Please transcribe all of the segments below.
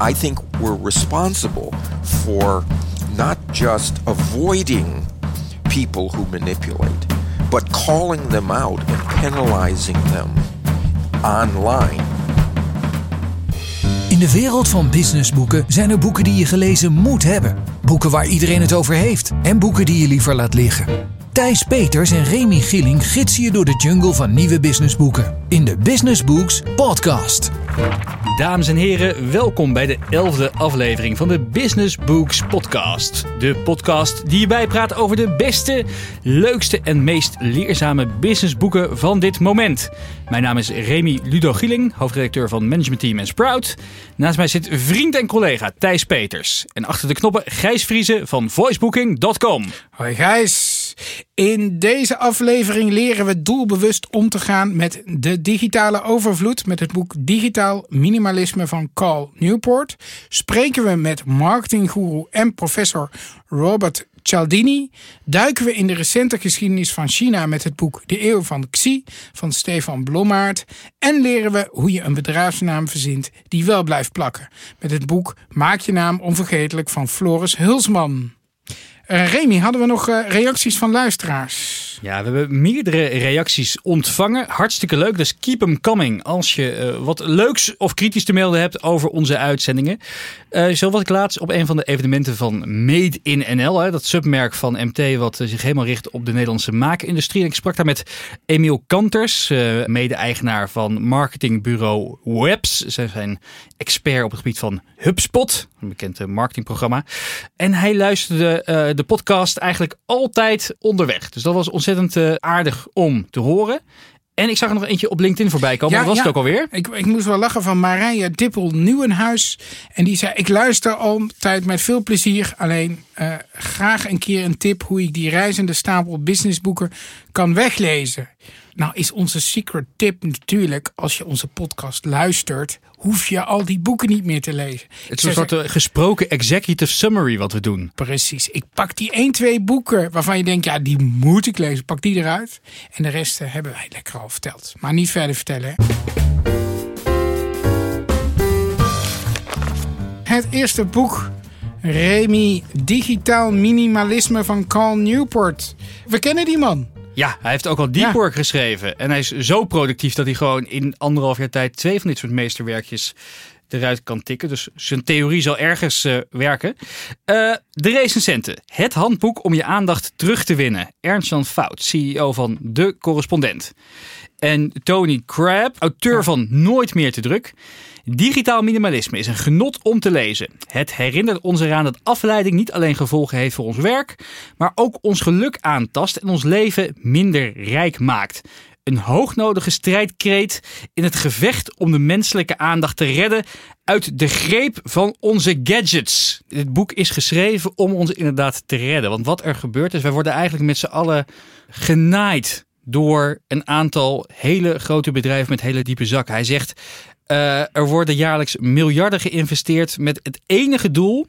I think we're responsible for not just avoiding people who manipulate, but calling them out and penalizing them online. In de wereld van businessboeken zijn er boeken die je gelezen moet hebben. Boeken waar iedereen het over heeft. En boeken die je liever laat liggen. Thijs Peters en Remy Gilling gidsen je door de jungle van nieuwe businessboeken. In de Business Books podcast. Dames en heren, welkom bij de elfde aflevering van de Business Books podcast. De podcast die je bijpraat over de beste, leukste en meest leerzame businessboeken van dit moment. Mijn naam is Remy Ludo Gieling, hoofdredacteur van Management Team en Sprout. Naast mij zit vriend en collega Thijs Peters. En achter de knoppen Gijs Vriezen van voicebooking.com. Hoi Gijs. In deze aflevering leren we doelbewust om te gaan met de digitale overvloed. Met het boek Digitaal Minimalisme van Carl Newport. Spreken we met marketinggoeroe en professor Robert Cialdini. Duiken we in de recente geschiedenis van China met het boek De Eeuw van Xi van Stefan Blommaert. En leren we hoe je een bedrijfsnaam verzint die wel blijft plakken. Met het boek Maak je naam onvergetelijk van Floris Hulsman. Uh, Remy, hadden we nog uh, reacties van luisteraars? Ja, we hebben meerdere reacties ontvangen. Hartstikke leuk, dus keep them coming. Als je uh, wat leuks of kritisch te melden hebt over onze uitzendingen. zo was ik laatst op een van de evenementen van Made in NL. Hè, dat submerk van MT wat zich helemaal richt op de Nederlandse maakindustrie. En ik sprak daar met Emiel Kanters, mede-eigenaar van marketingbureau Webs. Zij zijn expert op het gebied van HubSpot, een bekend marketingprogramma. En hij luisterde de podcast eigenlijk altijd onderweg. Dus dat was ontzettend uh, aardig om te horen. En ik zag er nog eentje op LinkedIn voorbij komen. Ja, Wat was ja. het ook alweer? Ik, ik moest wel lachen van Marije Dippel Nieuwenhuis. En die zei, ik luister altijd met veel plezier. Alleen uh, graag een keer een tip hoe ik die reizende stapel businessboeken kan weglezen. Nou is onze secret tip natuurlijk, als je onze podcast luistert, hoef je al die boeken niet meer te lezen. Het is een soort eh, gesproken executive summary wat we doen. Precies. Ik pak die 1, 2 boeken waarvan je denkt, ja, die moet ik lezen. Pak die eruit. En de rest uh, hebben wij lekker al verteld. Maar niet verder vertellen. Hè? Het eerste boek, Remy, Digitaal Minimalisme van Carl Newport. We kennen die man. Ja, hij heeft ook al Deep Work geschreven. En hij is zo productief dat hij gewoon in anderhalf jaar tijd twee van dit soort meesterwerkjes eruit kan tikken. Dus zijn theorie zal ergens uh, werken. Uh, de recensenten. Het handboek om je aandacht terug te winnen. Ernst-Jan Fout, CEO van De Correspondent. En Tony Crab, auteur van Nooit meer te druk. Digitaal minimalisme is een genot om te lezen. Het herinnert ons eraan dat afleiding niet alleen gevolgen heeft voor ons werk, maar ook ons geluk aantast en ons leven minder rijk maakt. Een hoognodige strijdkreet in het gevecht om de menselijke aandacht te redden uit de greep van onze gadgets. Dit boek is geschreven om ons inderdaad te redden. Want wat er gebeurt is, wij worden eigenlijk met z'n allen genaaid door een aantal hele grote bedrijven met hele diepe zakken. Hij zegt, uh, er worden jaarlijks miljarden geïnvesteerd met het enige doel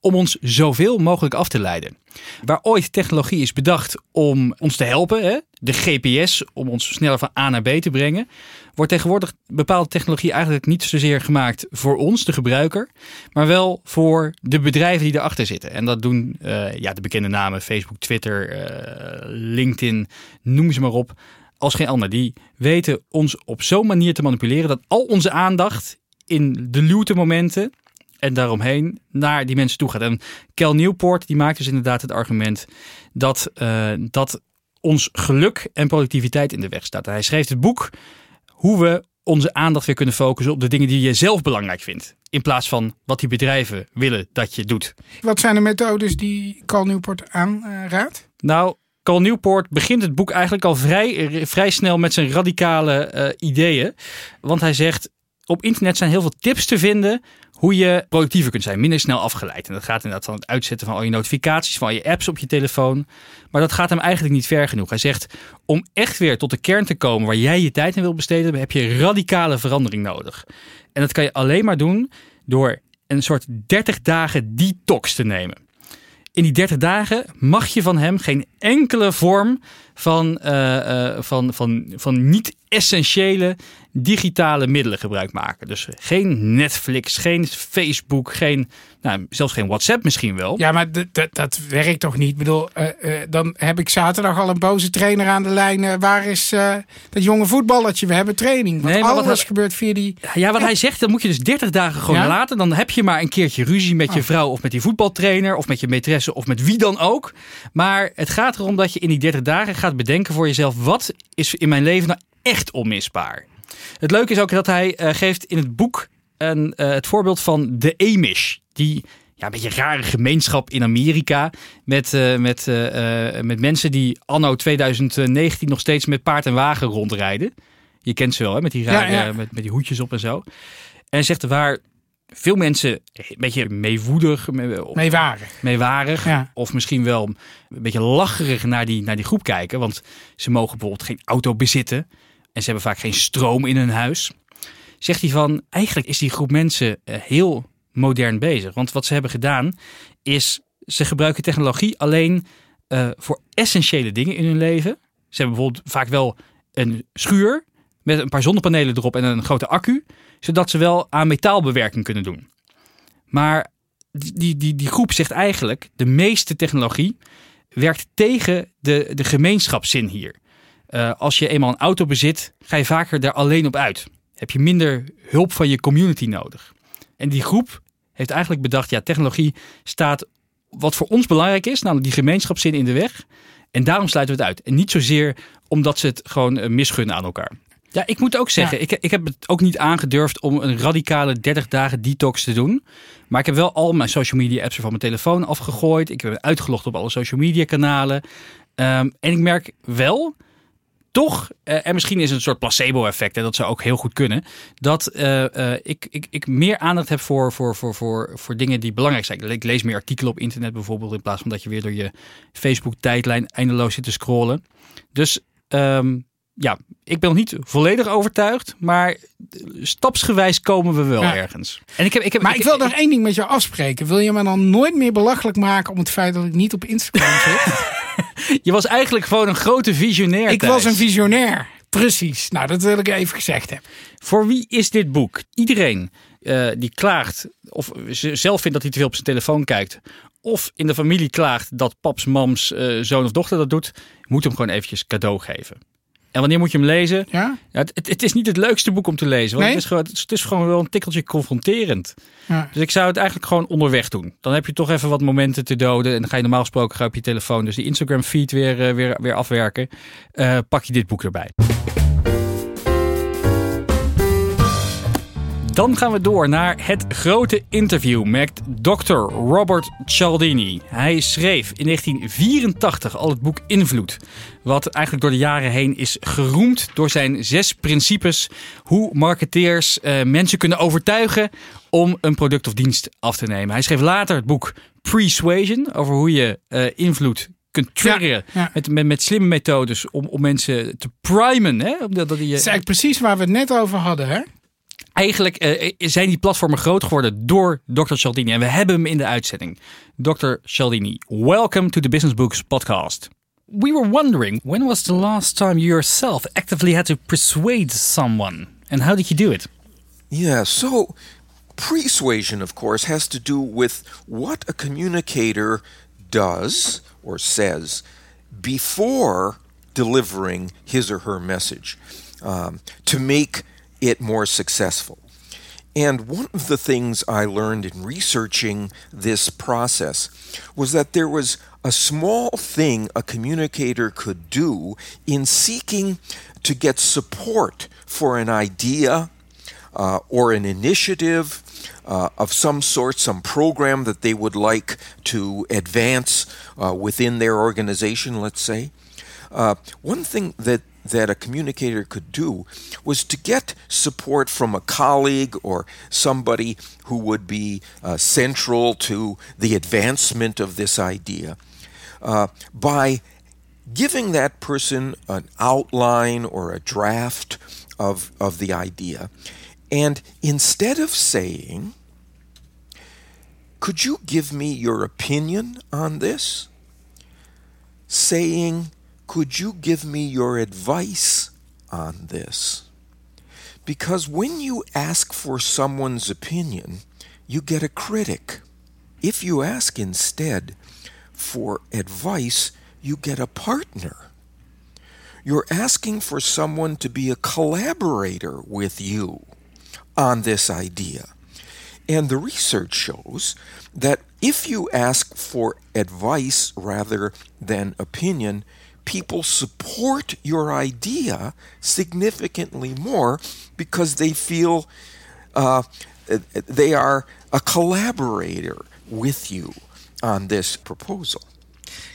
om ons zoveel mogelijk af te leiden. Waar ooit technologie is bedacht om ons te helpen, hè, de GPS om ons sneller van A naar B te brengen, wordt tegenwoordig bepaalde technologie eigenlijk niet zozeer gemaakt voor ons, de gebruiker, maar wel voor de bedrijven die erachter zitten. En dat doen uh, ja, de bekende namen Facebook, Twitter, uh, LinkedIn, noem ze maar op als geen ander. Die weten ons op zo'n manier te manipuleren dat al onze aandacht in de luwte momenten en daaromheen naar die mensen toe gaat. En Kel Newport die maakt dus inderdaad het argument dat, uh, dat ons geluk en productiviteit in de weg staat. Hij schreef het boek hoe we onze aandacht weer kunnen focussen op de dingen die je zelf belangrijk vindt. In plaats van wat die bedrijven willen dat je doet. Wat zijn de methodes die Cal Newport aanraadt? Nou, Cal Newport begint het boek eigenlijk al vrij, vrij snel met zijn radicale uh, ideeën. Want hij zegt, op internet zijn heel veel tips te vinden hoe je productiever kunt zijn, minder snel afgeleid. En dat gaat inderdaad van het uitzetten van al je notificaties, van al je apps op je telefoon. Maar dat gaat hem eigenlijk niet ver genoeg. Hij zegt, om echt weer tot de kern te komen waar jij je tijd in wil besteden, heb je radicale verandering nodig. En dat kan je alleen maar doen door een soort 30 dagen detox te nemen. In die 30 dagen mag je van hem geen enkele vorm van, uh, van, van, van niet-essentiële digitale middelen gebruik maken. Dus geen Netflix, geen Facebook, geen, nou, zelfs geen WhatsApp misschien wel. Ja, maar dat werkt toch niet? Ik bedoel, uh, dan heb ik zaterdag al een boze trainer aan de lijn. waar is dat jonge voetballertje? We hebben training. Want nee, maar alles wat gebeurt via die... Ja, wat hij zegt, dan moet je dus 30 dagen gewoon laten. Dan heb je maar een keertje ruzie met je oh. vrouw of met die voetbaltrainer of met je maîtresse of met wie dan ook. Maar het gaat erom dat je in die 30 dagen gaat bedenken voor jezelf: wat is in mijn leven nou echt onmisbaar? Het leuke is ook dat hij uh, geeft in het boek een, uh, het voorbeeld van de Amish. Die ja, een beetje rare gemeenschap in Amerika. Met, uh, met, met mensen die anno 2019 nog steeds met paard en wagen rondrijden. Je kent ze wel, hè? Met, die rare, Met, met die hoedjes op en zo. En zegt waar veel mensen een beetje meewoedig, meewarig, meewarig ja. of misschien wel een beetje lacherig naar die, naar die groep kijken. Want ze mogen bijvoorbeeld geen auto bezitten en ze hebben vaak geen stroom in hun huis. Zegt hij van, eigenlijk is die groep mensen eh, heel modern bezig. Want wat ze hebben gedaan is, ze gebruiken technologie alleen uh, voor essentiële dingen in hun leven. Ze hebben bijvoorbeeld vaak wel een schuur met een paar zonnepanelen erop en een grote accu zodat ze wel aan metaalbewerking kunnen doen. Maar die, die, die groep zegt eigenlijk, de meeste technologie werkt tegen de, de gemeenschapszin hier. Uh, als je eenmaal een auto bezit, ga je vaker daar alleen op uit. Heb je minder hulp van je community nodig. En die groep heeft eigenlijk bedacht, ja, technologie staat wat voor ons belangrijk is, namelijk die gemeenschapszin in de weg. En daarom sluiten we het uit. En niet zozeer omdat ze het gewoon eh, misgunnen aan elkaar. Ja, ik moet ook zeggen, ik, ik heb het ook niet aangedurfd om een radicale 30 dagen detox te doen. Maar ik heb wel al mijn social media apps van mijn telefoon afgegooid. Ik heb uitgelogd op alle social media kanalen. Ehm, en ik merk wel, toch, uh, en misschien is het een soort placebo-effect, en dat zou ook heel goed kunnen, dat uh, ik, ik, ik meer aandacht heb voor, voor, voor, voor, voor dingen die belangrijk zijn. Ik lees meer artikelen op internet bijvoorbeeld, in plaats van dat je weer door je Facebook-tijdlijn eindeloos zit te scrollen. Dus um, ja, ik ben nog niet volledig overtuigd, maar stapsgewijs komen we wel ergens. En ik heb, ik heb, maar ik, wil nog één ding met jou afspreken. Wil je me dan nooit meer belachelijk maken om het feit dat ik niet op Instagram zit? je was eigenlijk gewoon een grote visionair. Ik was een visionair. Precies. Nou, dat wil ik even gezegd hebben. Voor wie is dit boek? Iedereen uh, die klaagt of zelf vindt dat hij te veel op zijn telefoon kijkt. Of in de familie klaagt dat paps, mams, uh, zoon of dochter dat doet. Moet hem gewoon eventjes cadeau geven. En wanneer moet je hem lezen? Ja? ja het, het, is niet het leukste boek om te lezen. Want nee? het, is gewoon, het is gewoon wel een tikkeltje confronterend. Ja. Dus ik zou het eigenlijk gewoon onderweg doen. Dan heb je toch even wat momenten te doden. En dan ga je normaal gesproken op je telefoon dus die Instagram feed weer, uh, weer, weer afwerken. Uh, pak je dit boek erbij. Dan gaan we door naar het grote interview met Dr. Robert Cialdini. Hij schreef in 1984 al het boek Invloed. Wat eigenlijk door de jaren heen is geroemd door zijn zes principes hoe marketeers uh, mensen kunnen overtuigen om een product of dienst af te nemen. Hij schreef later het boek Persuasion over hoe je uh, invloed kunt triggeren Met, met, met slimme methodes om, om mensen te primen. Hè? Dat, dat is eigenlijk precies waar we het net over hadden. Hè? Eigenlijk uh, zijn die platformen groot geworden door Dr. Cialdini. En we hebben hem in de uitzending. Dr. Cialdini, welcome to the Business Books podcast. We were wondering, when was the last time you yourself actively had to persuade someone? And how did you do it? Yeah, so persuasion, of course, has to do with what a communicator does or says before delivering his or her message um, to make it more successful. And one of the things I learned in researching this process was that there was a small thing a communicator could do in seeking to get support for an idea uh, or an initiative uh, of some sort, some program that they would like to advance uh, within their organization, let's say. Uh, one thing that that a communicator could do was to get support from a colleague or somebody who would be uh, central to the advancement of this idea uh, by giving that person an outline or a draft of, of the idea. And instead of saying, Could you give me your opinion on this? saying, Could you give me your advice on this? Because when you ask for someone's opinion, you get a critic. If you ask instead for advice, you get a partner. You're asking for someone to be a collaborator with you on this idea. And the research shows that if you ask for advice rather than opinion, people support your idea significantly more because they feel uh, they are a collaborator with you on this proposal.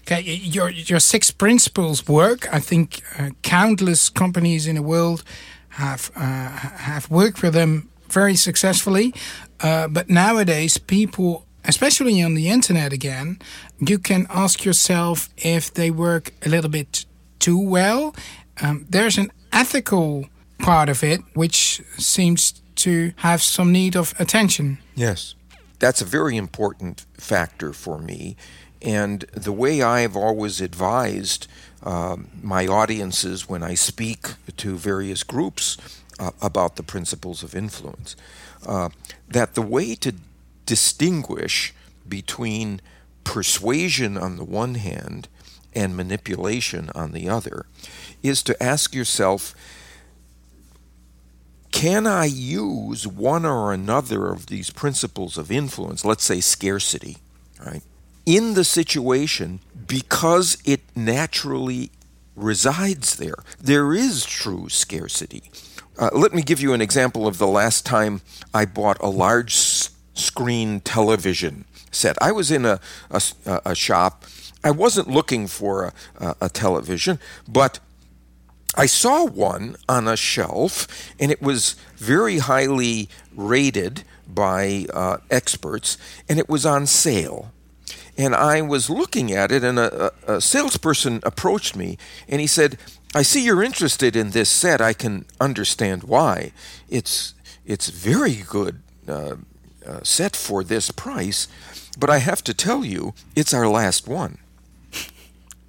Okay, your your six principles work. I think uh, countless companies in the world have uh, have worked with them very successfully. Uh, but nowadays, people, especially on the internet again, you can ask yourself if they work a little bit too well. Um, there's an ethical part of it which seems to have some need of attention. Yes, that's a very important factor for me. And the way I've always advised um, my audiences when I speak to various groups uh, about the principles of influence, uh, that the way to distinguish between persuasion on the one hand and manipulation on the other is to ask yourself can I use one or another of these principles of influence, let's say scarcity, right, in the situation because it naturally resides there. There is true scarcity. Uh, let me give you an example of the last time I bought a large screen television set. I was in a, a, a, shop. I wasn't looking for a, a television, but I saw one on a shelf, and it was very highly rated by uh, experts, and it was on sale and I was looking at it, and a, a, salesperson approached me, and he said, "I see you're interested in this set. I can understand why. It's it's very good uh, uh, set for this price, but I have to tell you, it's our last one."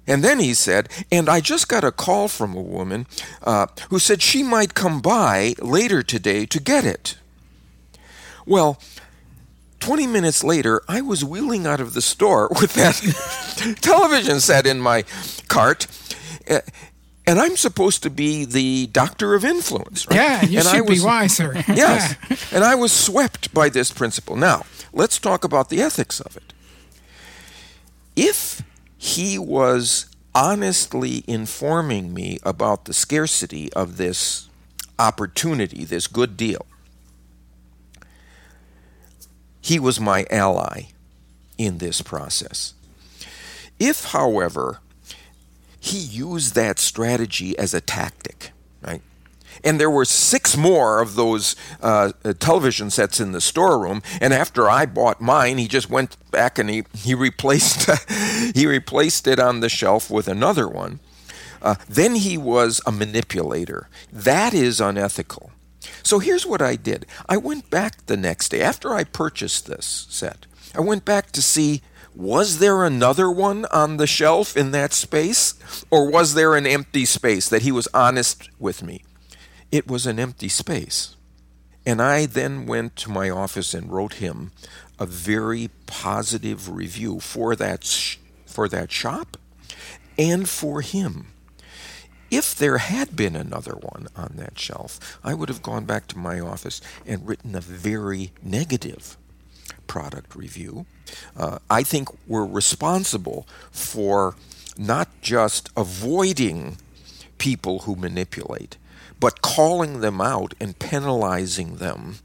And then he said, and I just got a call from a woman uh, who said she might come by later today to get it. Well, 20 minutes later, I was wheeling out of the store with that television set in my cart. And I'm supposed to be the doctor of influence, right? Yeah, you and should I was, be wiser. yes. And I was swept by this principle. Now, let's talk about the ethics of it. If he was honestly informing me about the scarcity of this opportunity, this good deal, he was my ally in this process. If, however, he used that strategy as a tactic, right? And there were six more of those uh, television sets in the storeroom. And after I bought mine, he just went back and he, he replaced he replaced it on the shelf with another one. Uh, then he was a manipulator. That is unethical. So here's what I did I went back the next day after I purchased this set. I went back to see was there another one on the shelf in that space, or was there an empty space that he was honest with me? It was an empty space. And I then went to my office and wrote him a very positive review for that, sh- for that shop and for him. If there had been another one on that shelf, I would have gone back to my office and written a very negative product review. Uh, I think we're responsible for not just avoiding people who manipulate, but calling them out and penalizing them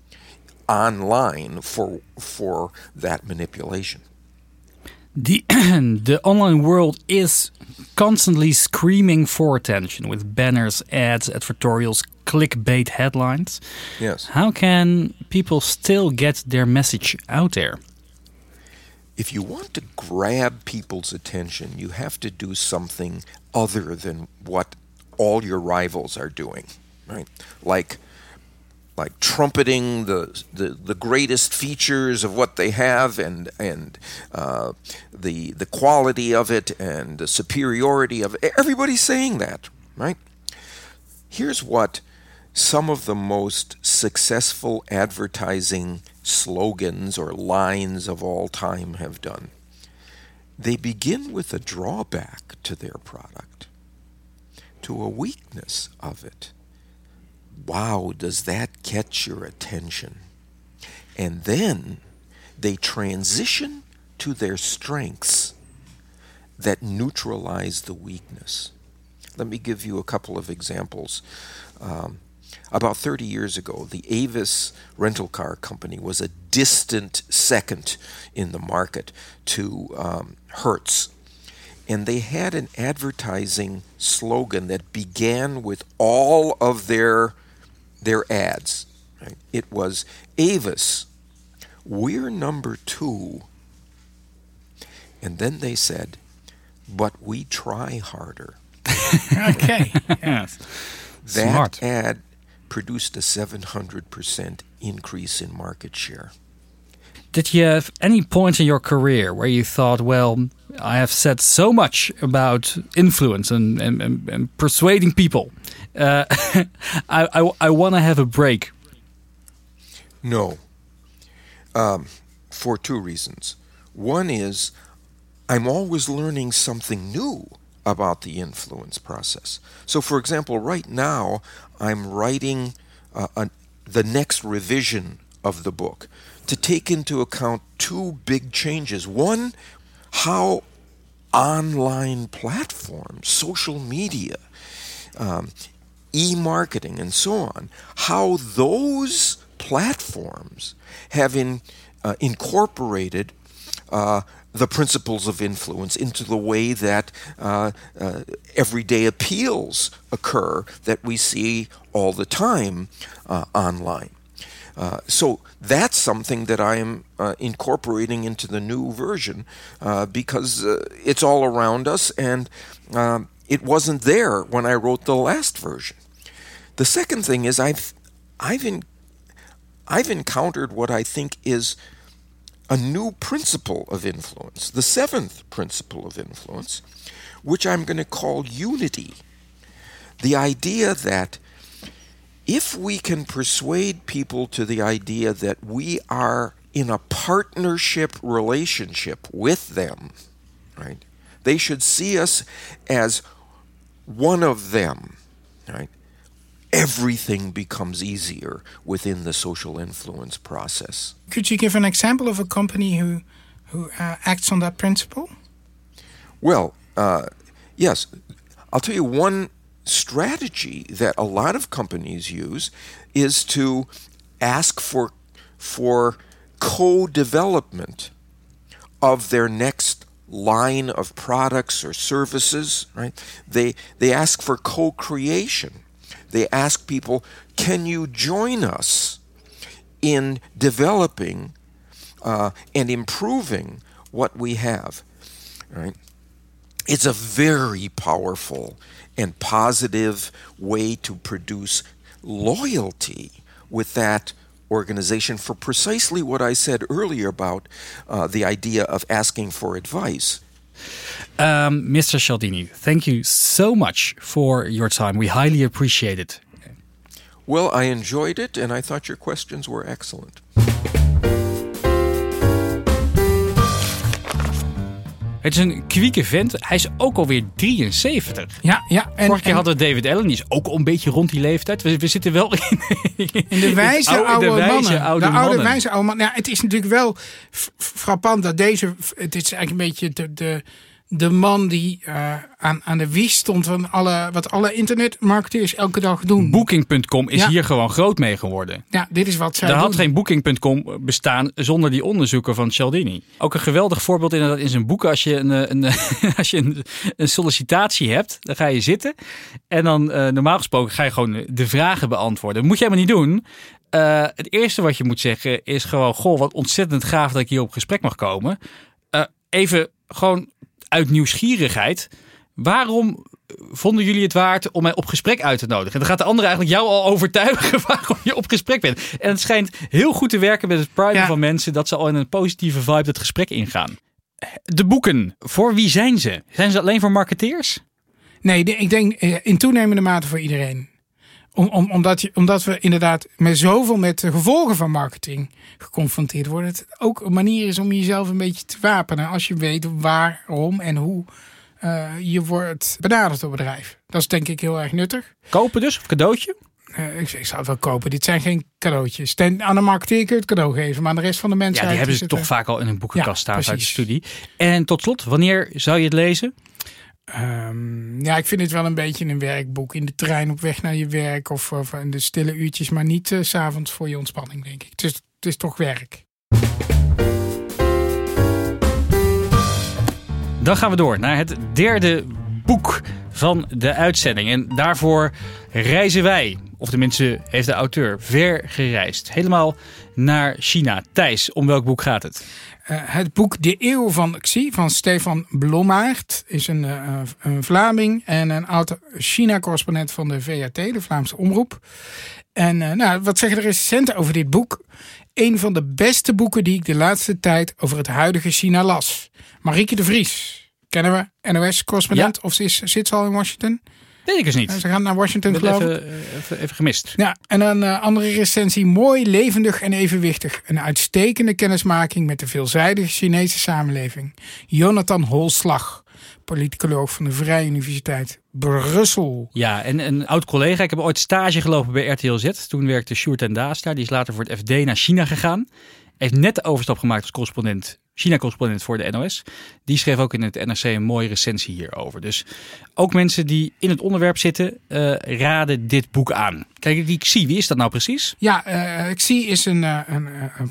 online for for that manipulation. The the online world is constantly screaming for attention with banners, ads, advertorials, clickbait headlines. Yes. How can people still get their message out there? If you want to grab people's attention, you have to do something other than what all your rivals are doing, right? Like like trumpeting the, the, the greatest features of what they have and and uh, the the quality of it and the superiority of it. Everybody's saying that, right? Here's what some of the most successful advertising slogans or lines of all time have done. They begin with a drawback to their product, to a weakness of it. Wow, does that catch your attention? And then they transition to their strengths that neutralize the weakness. Let me give you a couple of examples. Um, about 30 years ago, the Avis rental car company was a distant second in the market to um, Hertz. And they had an advertising slogan that began with all of their, their ads. Right? It was Avis, we're number two. And then they said, but we try harder. okay. Yes. That Smart. ad produced a 700% increase in market share. Did you have any point in your career where you thought, well, I have said so much about influence and, and, and, and persuading people. Uh, I, I, I want to have a break. No. Um, for two reasons. One is I'm always learning something new about the influence process. So, for example, right now I'm writing uh, a, the next revision of the book to take into account two big changes. One, how online platforms, social media, um, e marketing, and so on, how those platforms have in, uh, incorporated uh, the principles of influence into the way that uh, uh, everyday appeals occur that we see all the time uh, online. Uh, so that's something that I am uh, incorporating into the new version uh, because uh, it's all around us and um, it wasn't there when I wrote the last version. The second thing is I've I've in, I've encountered what I think is a new principle of influence, the seventh principle of influence, which I'm going to call unity. The idea that if we can persuade people to the idea that we are in a partnership relationship with them, right? They should see us as one of them, right? Everything becomes easier within the social influence process. Could you give an example of a company who who uh, acts on that principle? Well, uh, yes. I'll tell you one strategy that a lot of companies use is to ask for for co-development of their next line of products or services, right? They they ask for co-creation. They ask people, "Can you join us in developing uh, and improving what we have?" Right? It's a very powerful and positive way to produce loyalty with that organization for precisely what I said earlier about uh, the idea of asking for advice. Um, Mr. Cialdini, thank you so much for your time. We highly appreciate it. Well, I enjoyed it, and I thought your questions were excellent. Het is een kwieke vent. Hij is ook alweer 73. Ja, ja. En, Vorige keer en hadden we David Allen, die is ook al een beetje rond die leeftijd. We, we zitten wel in, in de wijze oude- oude, de wijze mannen. oude de oude mannen. wijze oude mannen. Ja, het is natuurlijk wel frappant dat deze... Het is eigenlijk een beetje de, de, de man die eh, aan, aan de wies stond van alle, wat alle internetmarketeers elke dag doen. Booking.com is Ja. hier gewoon groot mee geworden. Ja, dit is wat zij Er had geen Booking.com bestaan zonder die onderzoeken van Cialdini. Ook een geweldig voorbeeld inderdaad in zijn boeken. Als je een, eh, een, als je een, een sollicitatie hebt, dan ga je zitten. En dan eh, normaal gesproken ga je gewoon de vragen beantwoorden. Dat moet je helemaal niet doen. Het eerste wat je moet zeggen is gewoon... Goh, wat ontzettend gaaf dat ik hier op gesprek mag komen. Even gewoon uit nieuwsgierigheid. Waarom vonden jullie het waard om mij op gesprek uit te nodigen? En dan gaat de andere eigenlijk jou al overtuigen waarom je op gesprek bent. En het schijnt heel goed te werken met het prime Ja. van mensen dat ze al in een positieve vibe het gesprek ingaan. De boeken, voor wie zijn ze? Zijn ze alleen voor marketeers? Nee, ik denk eh, in toenemende mate voor iedereen. Om, om, omdat, je, omdat we inderdaad met zoveel met de gevolgen van marketing geconfronteerd worden. Het ook een manier is om jezelf een beetje te wapenen. Als je weet waarom en hoe eh, je wordt benaderd door bedrijf. Dat is denk ik heel erg nuttig. Kopen dus, of cadeautje? Eh, ik, ik zou het wel kopen. Dit zijn geen cadeautjes. Ten, aan de marketeer kun je het cadeau geven. Maar aan de rest van de mensen. Ja, die hebben ze toch vaak al in een boekenkast Ja, staan uit de studie. En tot slot, wanneer zou je het lezen? Ehm, ja, ik vind het wel een beetje een werkboek. In de trein op weg naar je werk of, in de stille uurtjes, maar niet s s'avonds voor je ontspanning, denk ik. Het is, het is toch werk. Dan gaan we door naar het derde boek van de uitzending. En daarvoor reizen wij, of tenminste heeft de auteur, ver gereisd. Helemaal naar China. Thijs, om welk boek gaat het? Eh, het boek De Eeuw van Xi van Stefan Blommaert is een, eh, een Vlaming en een oud China-correspondent van de VAT, de Vlaamse Omroep. En eh, nou, wat zeggen de recensenten over dit boek? Een van de beste boeken die ik de laatste tijd over het huidige China las. Marieke de Vries, kennen we, NOS-correspondent, of ze is, zit ze al in Washington? Weet ik eens niet. Ze gaan naar Washington, geloof even, eh, even, even gemist. Ja, en een eh, andere recensie. Mooi, levendig en evenwichtig. Een uitstekende kennismaking met de veelzijdige Chinese samenleving. Jonathan Holslag, politicoloog van de Vrije Universiteit Brussel. Ja, en een oud collega. Ik heb ooit stage gelopen bij RTL Z. Toen werkte Sjoerd en Daas daar. Die is later voor het FD naar China gegaan. Heeft net de overstap gemaakt als correspondent. China-correspondent voor de NOS. Die schreef ook in het NRC een mooie recensie hierover. Dus ook mensen die in het onderwerp zitten, eh, raden dit boek aan. Kijk, die Xi, wie is dat nou precies? Ja, eh Xi is een, eh, een,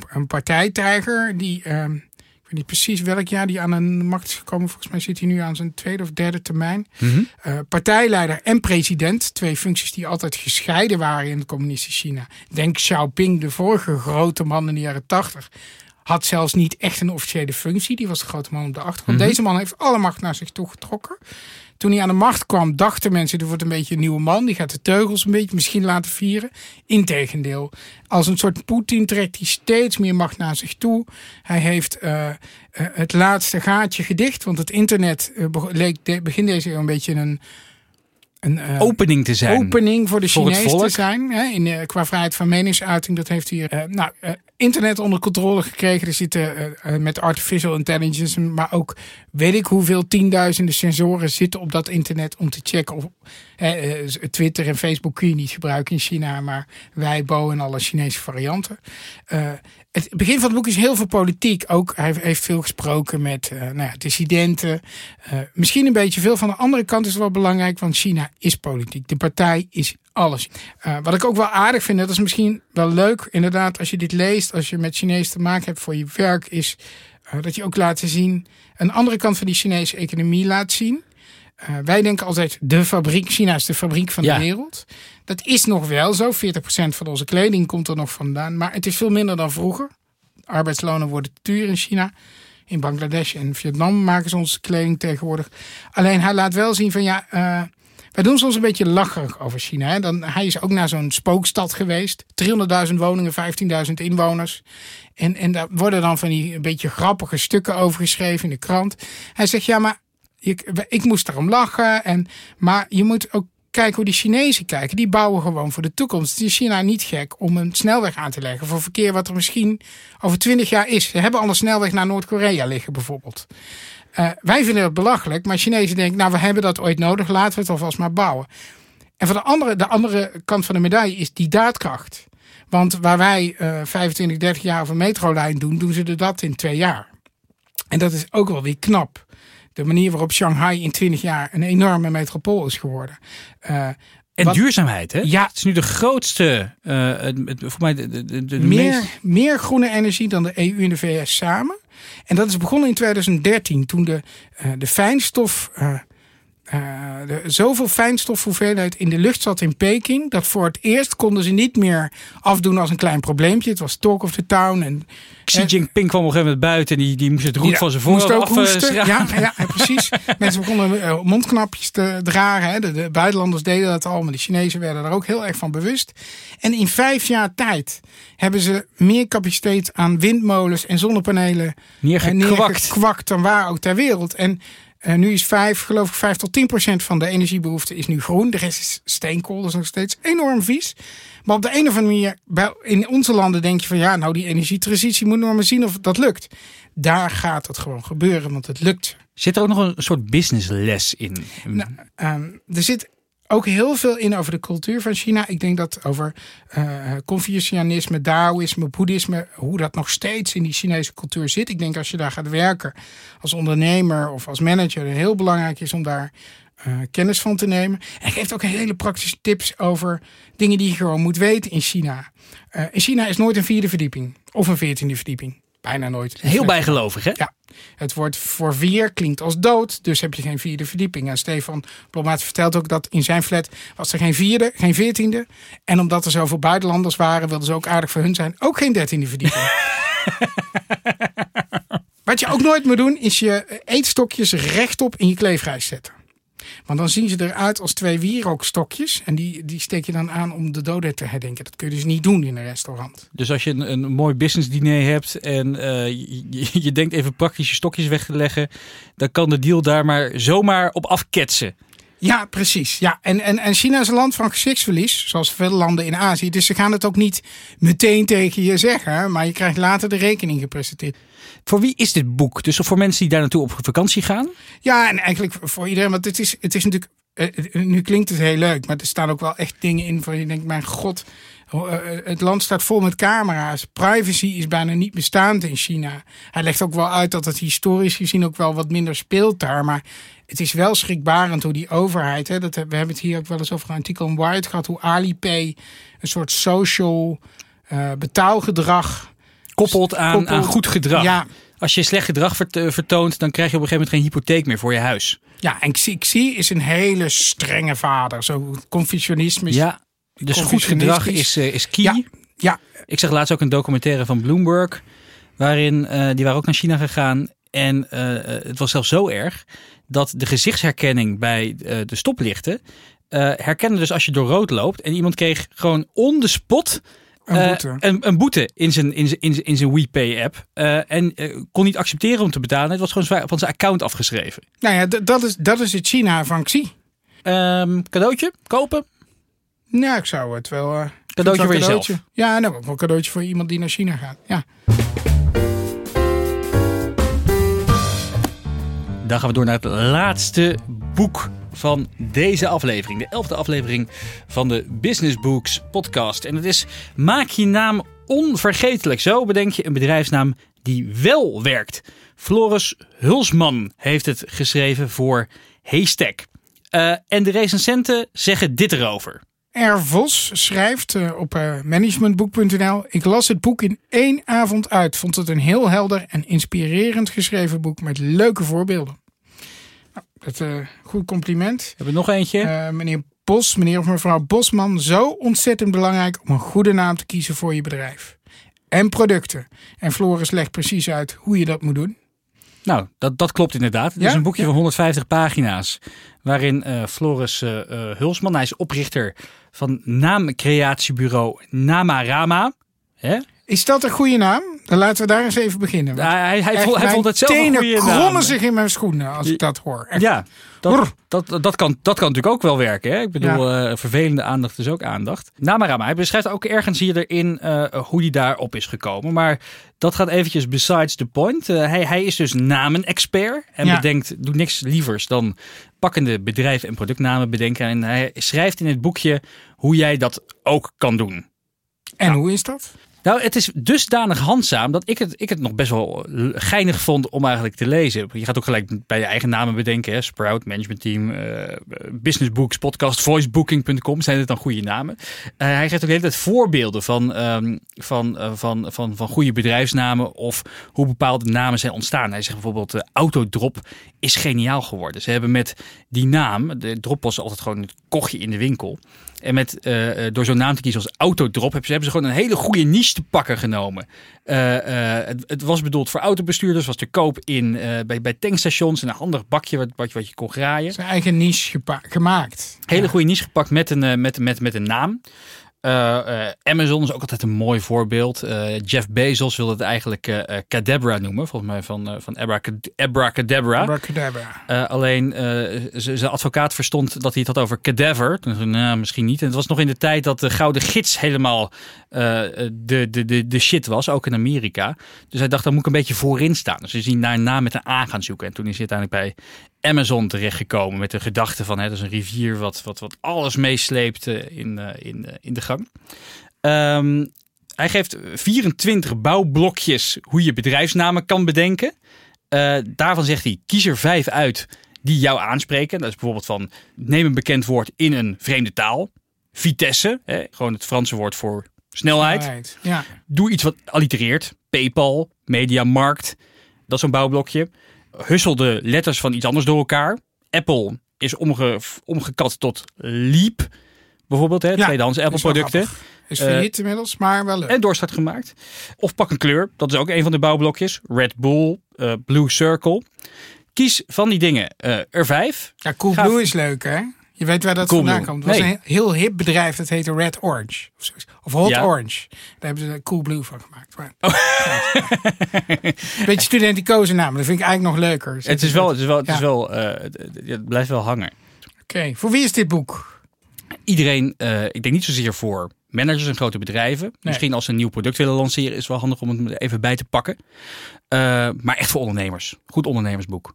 een, partijtijger die... ehm, ik weet niet precies welk jaar die aan de macht is gekomen. Volgens mij zit hij nu aan zijn tweede of derde termijn. Eh, partijleider en president. Twee functies die altijd gescheiden waren in het communistische China. Denk Xiaoping, de vorige grote man in de jaren tachtig. Had zelfs niet echt een officiële functie. Die was de grote man op de achtergrond. Deze man heeft alle macht naar zich toe getrokken. Toen hij aan de macht kwam, dachten mensen: dit wordt een beetje een nieuwe man. Die gaat de teugels een beetje misschien laten vieren. Integendeel, als een soort Poetin trekt hij steeds meer macht naar zich toe. Hij heeft eh, eh, het laatste gaatje gedicht. Want het internet be- leek de- begin deze eeuw een beetje een. Een eh, Opening te zijn. opening voor de voor het Chinezen te zijn. Hè, in, eh, qua vrijheid van meningsuiting. Dat heeft hier eh, nou, internet onder controle gekregen. Er zitten met artificial intelligence, maar ook weet ik hoeveel tienduizenden sensoren zitten op dat internet om te checken of Twitter en Facebook kun je niet gebruiken in China, maar Weibo en alle Chinese varianten. Het begin van het boek is heel veel politiek. Ook hij heeft veel gesproken met eh, nou ja, dissidenten. Eh, misschien een beetje veel. Van de andere kant is wel belangrijk, want China is politiek. De partij is alles. Eh, wat ik ook wel aardig vind, dat is misschien wel leuk, inderdaad, als je dit leest, als je met Chinees te maken hebt voor je werk, is dat je ook laat zien, een andere kant van die Chinese economie laat zien. Eh, wij denken altijd, de fabriek, China is de fabriek van Ja. de wereld. Dat is nog wel zo. 40% van onze kleding komt er nog vandaan. Maar het is veel minder dan vroeger. Arbeidslonen worden te duur in China. In Bangladesh en Vietnam maken ze onze kleding tegenwoordig. Alleen hij laat wel zien van ja, eh, wij doen soms een beetje lacherig over China. Hè? Dan, hij is ook naar zo'n spookstad geweest. 300.000 woningen, 15.000 inwoners. En, en daar worden dan van die een beetje grappige stukken over geschreven in de krant. Hij zegt ja, maar ik, ik moest daarom lachen. En, maar je moet ook kijken hoe die Chinezen kijken. Die bouwen gewoon voor de toekomst. Het is China niet gek om een snelweg aan te leggen voor verkeer wat er misschien over twintig jaar is. Ze hebben al een snelweg naar Noord-Korea liggen bijvoorbeeld. Eh, wij vinden het belachelijk, maar Chinezen denken, nou we hebben dat ooit nodig, laten we het alvast maar bouwen. En van de andere, de andere kant van de medaille is die daadkracht. Want waar wij eh 25, 30 jaar over metrolijn doen, doen ze er dat in twee jaar. En dat is ook wel weer knap. De manier waarop Shanghai in 20 jaar een enorme metropool is geworden. Eh, En Wat- duurzaamheid, hè? Ja. Het is nu de grootste, eh, voor mij de, de, de, meer, meest... meer groene energie dan de EU en de VS samen. En dat is begonnen in 2013 toen de, eh, de fijnstof uh, zoveel fijnstofhoeveelheid in de lucht zat in Peking. Dat voor het eerst konden ze niet meer afdoen als een klein probleempje. Het was talk of the town. En, Xi Jinping kwam op een gegeven moment buiten. En die, die moest het roet van zijn voorhoofd af hoesten. Ja, ja, precies. Mensen begonnen mondknapjes te dragen. Hè. De, de, buitenlanders deden dat al. Maar de Chinezen werden er ook heel erg van bewust. En in vijf jaar tijd hebben ze meer capaciteit aan windmolens en zonnepanelen neergekwakt dan waar ook ter wereld. En uh, nu is 5, geloof ik, 5 tot 10 procent van de energiebehoefte is nu groen. De rest is steenkool, dat is nog steeds enorm vies. Maar op de een of andere manier, in onze landen denk je van ja, nou die energietransitie moet nog maar zien of dat lukt. Daar gaat het gewoon gebeuren, want het lukt. Zit er ook nog een soort businessles in? Nou, um, er zit ook heel veel in over de cultuur van China. Ik denk dat over uh, Confucianisme, Taoïsme, Boeddhisme, hoe dat nog steeds in die Chinese cultuur zit. Ik denk als je daar gaat werken als ondernemer of als manager, heel belangrijk is om daar uh, kennis van te nemen. En hij geeft ook hele praktische tips over dingen die je gewoon moet weten in China. Uh, in China is nooit een vierde verdieping of een veertiende verdieping. Bijna nooit. Heel bijgelovig, hè? Ja. Het woord voor vier klinkt als dood, dus heb je geen vierde verdieping. En Stefan Blommaat vertelt ook dat in zijn flat was er geen vierde, geen veertiende. En omdat er zoveel buitenlanders waren, wilden ze ook aardig voor hun zijn, ook geen dertiende verdieping. Wat je ook nooit moet doen, is je eetstokjes rechtop in je kleefrijs zetten. Want dan zien ze eruit als twee wierookstokjes. En die, die steek je dan aan om de doden te herdenken. Dat kun je dus niet doen in een restaurant. Dus als je een, een mooi business diner hebt en uh, je, je, denkt even praktische stokjes weg te leggen. Dan kan de deal daar maar zomaar op afketsen. Ja, precies. Ja. En, en, en China is een land van gezichtsverlies, zoals veel landen in Azië. Dus ze gaan het ook niet meteen tegen je zeggen, maar je krijgt later de rekening gepresenteerd. Voor wie is dit boek? Dus voor mensen die daar naartoe op vakantie gaan? Ja, en eigenlijk voor iedereen. Want het is, het is natuurlijk. Eh, nu klinkt het heel leuk, maar er staan ook wel echt dingen in van je denkt, mijn god, eh, het land staat vol met camera's. Privacy is bijna niet bestaand in China. Hij legt ook wel uit dat het historisch gezien ook wel wat minder speelt daar. Maar het is wel schrikbarend hoe die overheid, hè, dat, we hebben het hier ook wel eens over een artikel in White gehad, hoe Alipay een soort social uh, betaalgedrag koppelt aan, aan goed gedrag. Ja. Als je slecht gedrag vertoont, dan krijg je op een gegeven moment geen hypotheek meer voor je huis. Ja, en Xi is een hele strenge vader. Zo confucianisme. Ja, dus goed gedrag is, uh, is key. Ja, ja. Ik zag laatst ook een documentaire van Bloomberg. Waarin, uh, die waren ook naar China gegaan. En uh, het was zelfs zo erg dat de gezichtsherkenning bij de stoplichten herkende dus als je door rood loopt. En iemand kreeg gewoon on the spot een boete. een, een, boete in zijn, in zijn, in zijn, in zijn WePay-app. en kon niet accepteren om te betalen. Het was gewoon van zijn account afgeschreven. Nou ja, dat is, dat is het China van Xi. Um, cadeautje? Kopen? Nou, ik zou het wel. Cadeautje voor jezelf. Ja, nou ook een cadeautje voor iemand die naar China gaat. Ja. Dan gaan we door naar het laatste boek van deze aflevering. De elfde aflevering van de Business Books podcast. En het is Maak je naam onvergetelijk. Zo bedenk je een bedrijfsnaam die wel werkt. Floris Hulsman heeft het geschreven voor Haystack. Uh, en de recensenten zeggen dit erover. R. Vos schrijft uh, op uh, managementboek.nl: Ik las het boek in één avond uit. Vond het een heel helder en inspirerend geschreven boek met leuke voorbeelden. Nou, dat uh, goed compliment. Hebben we nog eentje? meneer Bos, meneer of mevrouw Bosman, zo ontzettend belangrijk om een goede naam te kiezen voor je bedrijf. En producten. En Floris legt precies uit hoe je dat moet doen. Nou, dat, dat klopt inderdaad. Het is een boekje van 150 pagina's. Waarin uh, Floris uh, Hulsman, hij is oprichter van naamcreatiebureau Namarama. Hè? Is dat een goede naam? Dan laten we daar eens even beginnen. hij, hij, vond, hij vond het zelf een goede naam. zich in mijn schoenen als ik dat hoor. Echt. Ja, dat, dat, dat, kan, dat kan natuurlijk ook wel werken. Hè? Ik bedoel, ja. uh, vervelende aandacht is ook aandacht. Namarama, hij beschrijft ook ergens hier erin uh, hoe hij daarop is gekomen. Maar dat gaat eventjes besides the point. Uh, hij, hij is dus namenexpert en ja. bedenkt, doet niks lievers dan pakkende bedrijven en productnamen bedenken. En hij schrijft in het boekje hoe jij dat ook kan doen. En nou, hoe is dat? Nou, het is dusdanig handzaam dat ik het, ik het nog best wel geinig vond om eigenlijk te lezen. Je gaat ook gelijk bij je eigen namen bedenken. Hè? Sprout, Management Team, uh, Business Books, Podcast, Voicebooking.com. Zijn het dan goede namen? Uh, hij geeft ook de hele tijd voorbeelden van, um, van, van, van, van goede bedrijfsnamen of hoe bepaalde namen zijn ontstaan. Hij zegt bijvoorbeeld uh, Autodrop is geniaal geworden. Ze hebben met die naam, de drop was altijd gewoon het kochtje in de winkel. En met, door zo'n naam te kiezen als Autodrop hebben ze, hebben ze gewoon een hele goede niche te pakken genomen. Uh, uh, het, het, was bedoeld voor autobestuurders, was te koop in, bij, bij tankstations en een handig bakje wat, wat, wat je kon graaien. Zijn eigen niche gemaakt. Hele ja. goede niche gepakt met een, met, met, met een naam. Uh, uh, Amazon is ook altijd een mooi voorbeeld. Uh, Jeff Bezos wilde het eigenlijk Cadabra noemen, volgens mij van, van Abracadabra. Abracadabra. alleen zijn advocaat verstond dat hij het had over cadaver. Toen nou, misschien niet. En het was nog in de tijd dat de Gouden Gids helemaal de, de, de, de shit was, ook in Amerika. Dus hij dacht, daar moet ik een beetje voorin staan. Dus hij is naam met een A gaan zoeken. En toen is hij uiteindelijk bij Amazon terechtgekomen met de gedachte van hè, dat is een rivier wat, wat, wat alles meesleept in, in, in de gang. Um, hij geeft 24 bouwblokjes hoe je bedrijfsnamen kan bedenken. Uh, daarvan zegt hij: kies er vijf uit die jou aanspreken. Dat is bijvoorbeeld van neem een bekend woord in een vreemde taal. Vitesse, hè, gewoon het Franse woord voor snelheid. snelheid ja. Doe iets wat allitereert. PayPal, Mediamarkt, dat is zo'n bouwblokje hussel de letters van iets anders door elkaar. Apple is omge, omgekat tot Leap. Bijvoorbeeld, hè, tweedehands Apple producten. Is failliet inmiddels, maar wel leuk. En doorstart gemaakt. Of pak een kleur. Dat is ook een van de bouwblokjes. Red Bull, eh, Blue Circle. Kies van die dingen eh, er vijf. Ja, Coolblue Gaaf. is leuk, hè? Je weet waar dat Coolblue. vandaan komt. Het was Nee. een heel hip bedrijf, dat heette Red Orange. Of, of Hot Ja. Orange. Daar hebben ze Coolblue van gemaakt. Maar, Oh. Beetje studenticoze namen, dat vind ik eigenlijk nog leuker. Het is wel, het is wel, het is wel, eh, het, blijft wel hangen. Oké, voor wie is dit boek? Iedereen, eh, ik denk niet zozeer voor managers en grote bedrijven. Misschien als ze een nieuw product willen lanceren, is het wel handig om het even bij te pakken. Eh, maar echt voor ondernemers. Goed ondernemersboek.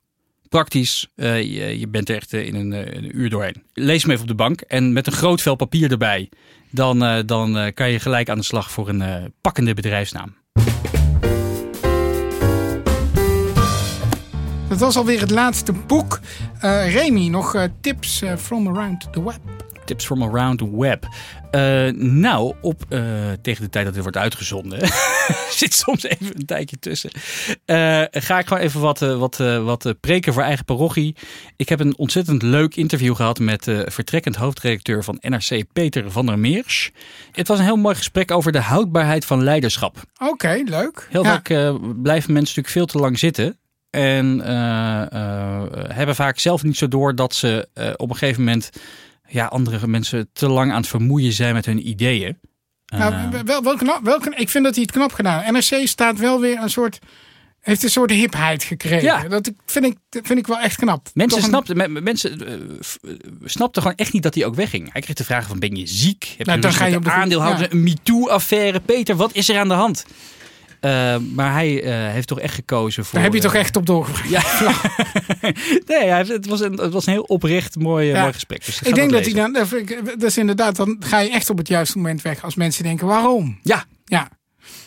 Praktisch, eh, je, je bent er echt eh, in een, eh, uur doorheen. Lees hem even op de bank en met een groot vel papier erbij. Dan, eh, dan eh, kan je gelijk aan de slag voor een eh, pakkende bedrijfsnaam. Dat was alweer het laatste boek. Eh Remy, nog eh, tips eh, from around the web? Tips from around the web. Eh, nou, op, eh, tegen de tijd dat dit wordt uitgezonden, zit soms even een tijdje tussen. Eh, ga ik gewoon even wat, wat, wat preken voor eigen parochie. Ik heb een ontzettend leuk interview gehad met de vertrekkend hoofdredacteur van NRC, Peter van der Meers. Het was een heel mooi gesprek over de houdbaarheid van leiderschap. Oké, leuk. Heel vaak blijven mensen natuurlijk veel te lang zitten. En hebben vaak zelf niet zo door dat ze op een gegeven moment ja, andere mensen te lang aan het vermoeien zijn met hun ideeën. Nou, Eh, wel, wel knap, wel ik vind dat hij het knap gedaan. NRC staat wel weer een soort, heeft een soort hipheid gekregen. Ja. Dat vind ik, vind ik wel echt knap. Mensen, een- snapten, me- me- mensen snapten gewoon echt niet dat hij ook wegging. Hij kreeg de vraag van ben je ziek? Heb Nou, je dan ga je op de- aandeelhouders? ja. Een MeToo-affaire? Peter, wat is er aan de hand? Eh, maar hij eh, heeft toch echt gekozen voor... Daar heb je eh, toch echt op doorgevraagd. Ja. nee, het, was een, het was een heel oprecht mooi, eh, Ja. mooi gesprek. Dus Ik denk dat hij dan, dat is inderdaad, dan ga je echt op het juiste moment weg als mensen denken waarom. Ja, Ja,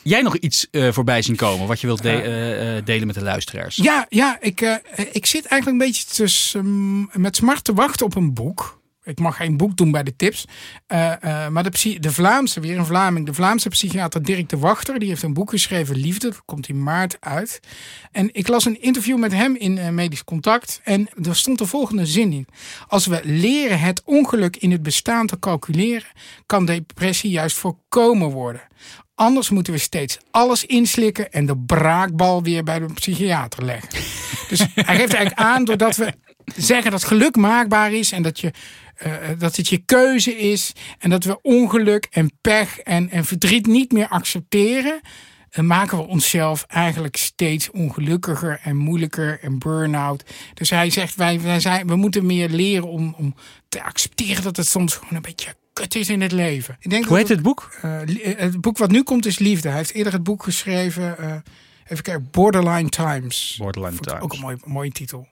jij nog iets eh, voorbij zien komen wat je wilt de- eh, eh, delen met de luisteraars? ja, ja ik, eh, ik zit eigenlijk een beetje tussen, mm, met smart te wachten op een boek. Ik mag geen boek doen bij de tips. Eh, eh, maar de, de Vlaamse, weer een Vlaming, de Vlaamse psychiater Dirk de Wachter, die heeft een boek geschreven, Liefde. Dat komt in maart uit. En ik las een interview met hem in eh, Medisch Contact. En er stond de volgende zin in. Als we leren het ongeluk in het bestaan te calculeren, kan depressie juist voorkomen worden. Anders moeten we steeds alles inslikken en de braakbal weer bij de psychiater leggen. Dus hij geeft eigenlijk aan doordat we zeggen dat geluk maakbaar is en dat, je, eh, dat het je keuze is en dat we ongeluk en pech en, en verdriet niet meer accepteren, eh, maken we onszelf eigenlijk steeds ongelukkiger en moeilijker en burn-out. Dus hij zegt, wij, wij zijn, we moeten meer leren om, om te accepteren dat het soms gewoon een beetje kut is in het leven. Ik denk Hoe heet het boek? eh, het boek wat nu komt is Liefde. Hij heeft eerder het boek geschreven, eh, even kijken, Borderline Times. Borderline Times. Ook een mooi, mooie titel.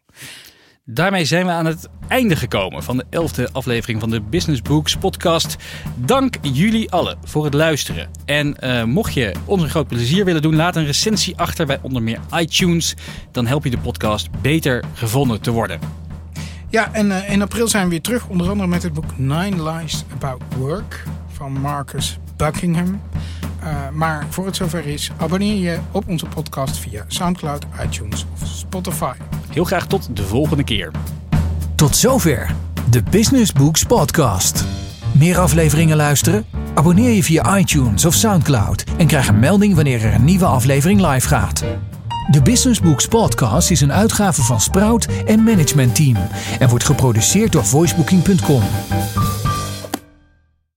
Daarmee zijn we aan het einde gekomen van de elfde aflevering van de Business Books podcast. Dank jullie allen voor het luisteren. En uh, mocht je ons een groot plezier willen doen, laat een recensie achter bij onder meer iTunes. Dan help je de podcast beter gevonden te worden. Ja, en uh, in april zijn we weer terug, onder andere met het boek Nine Lies About Work van Marcus Buckingham. Uh, maar voor het zover is, abonneer je op onze podcast via SoundCloud, iTunes of Spotify. Heel graag tot de volgende keer. Tot zover de Business Books Podcast. Meer afleveringen luisteren? Abonneer je via iTunes of SoundCloud en krijg een melding wanneer er een nieuwe aflevering live gaat. De Business Books Podcast is een uitgave van Sprout en Management Team en wordt geproduceerd door voicebooking.com.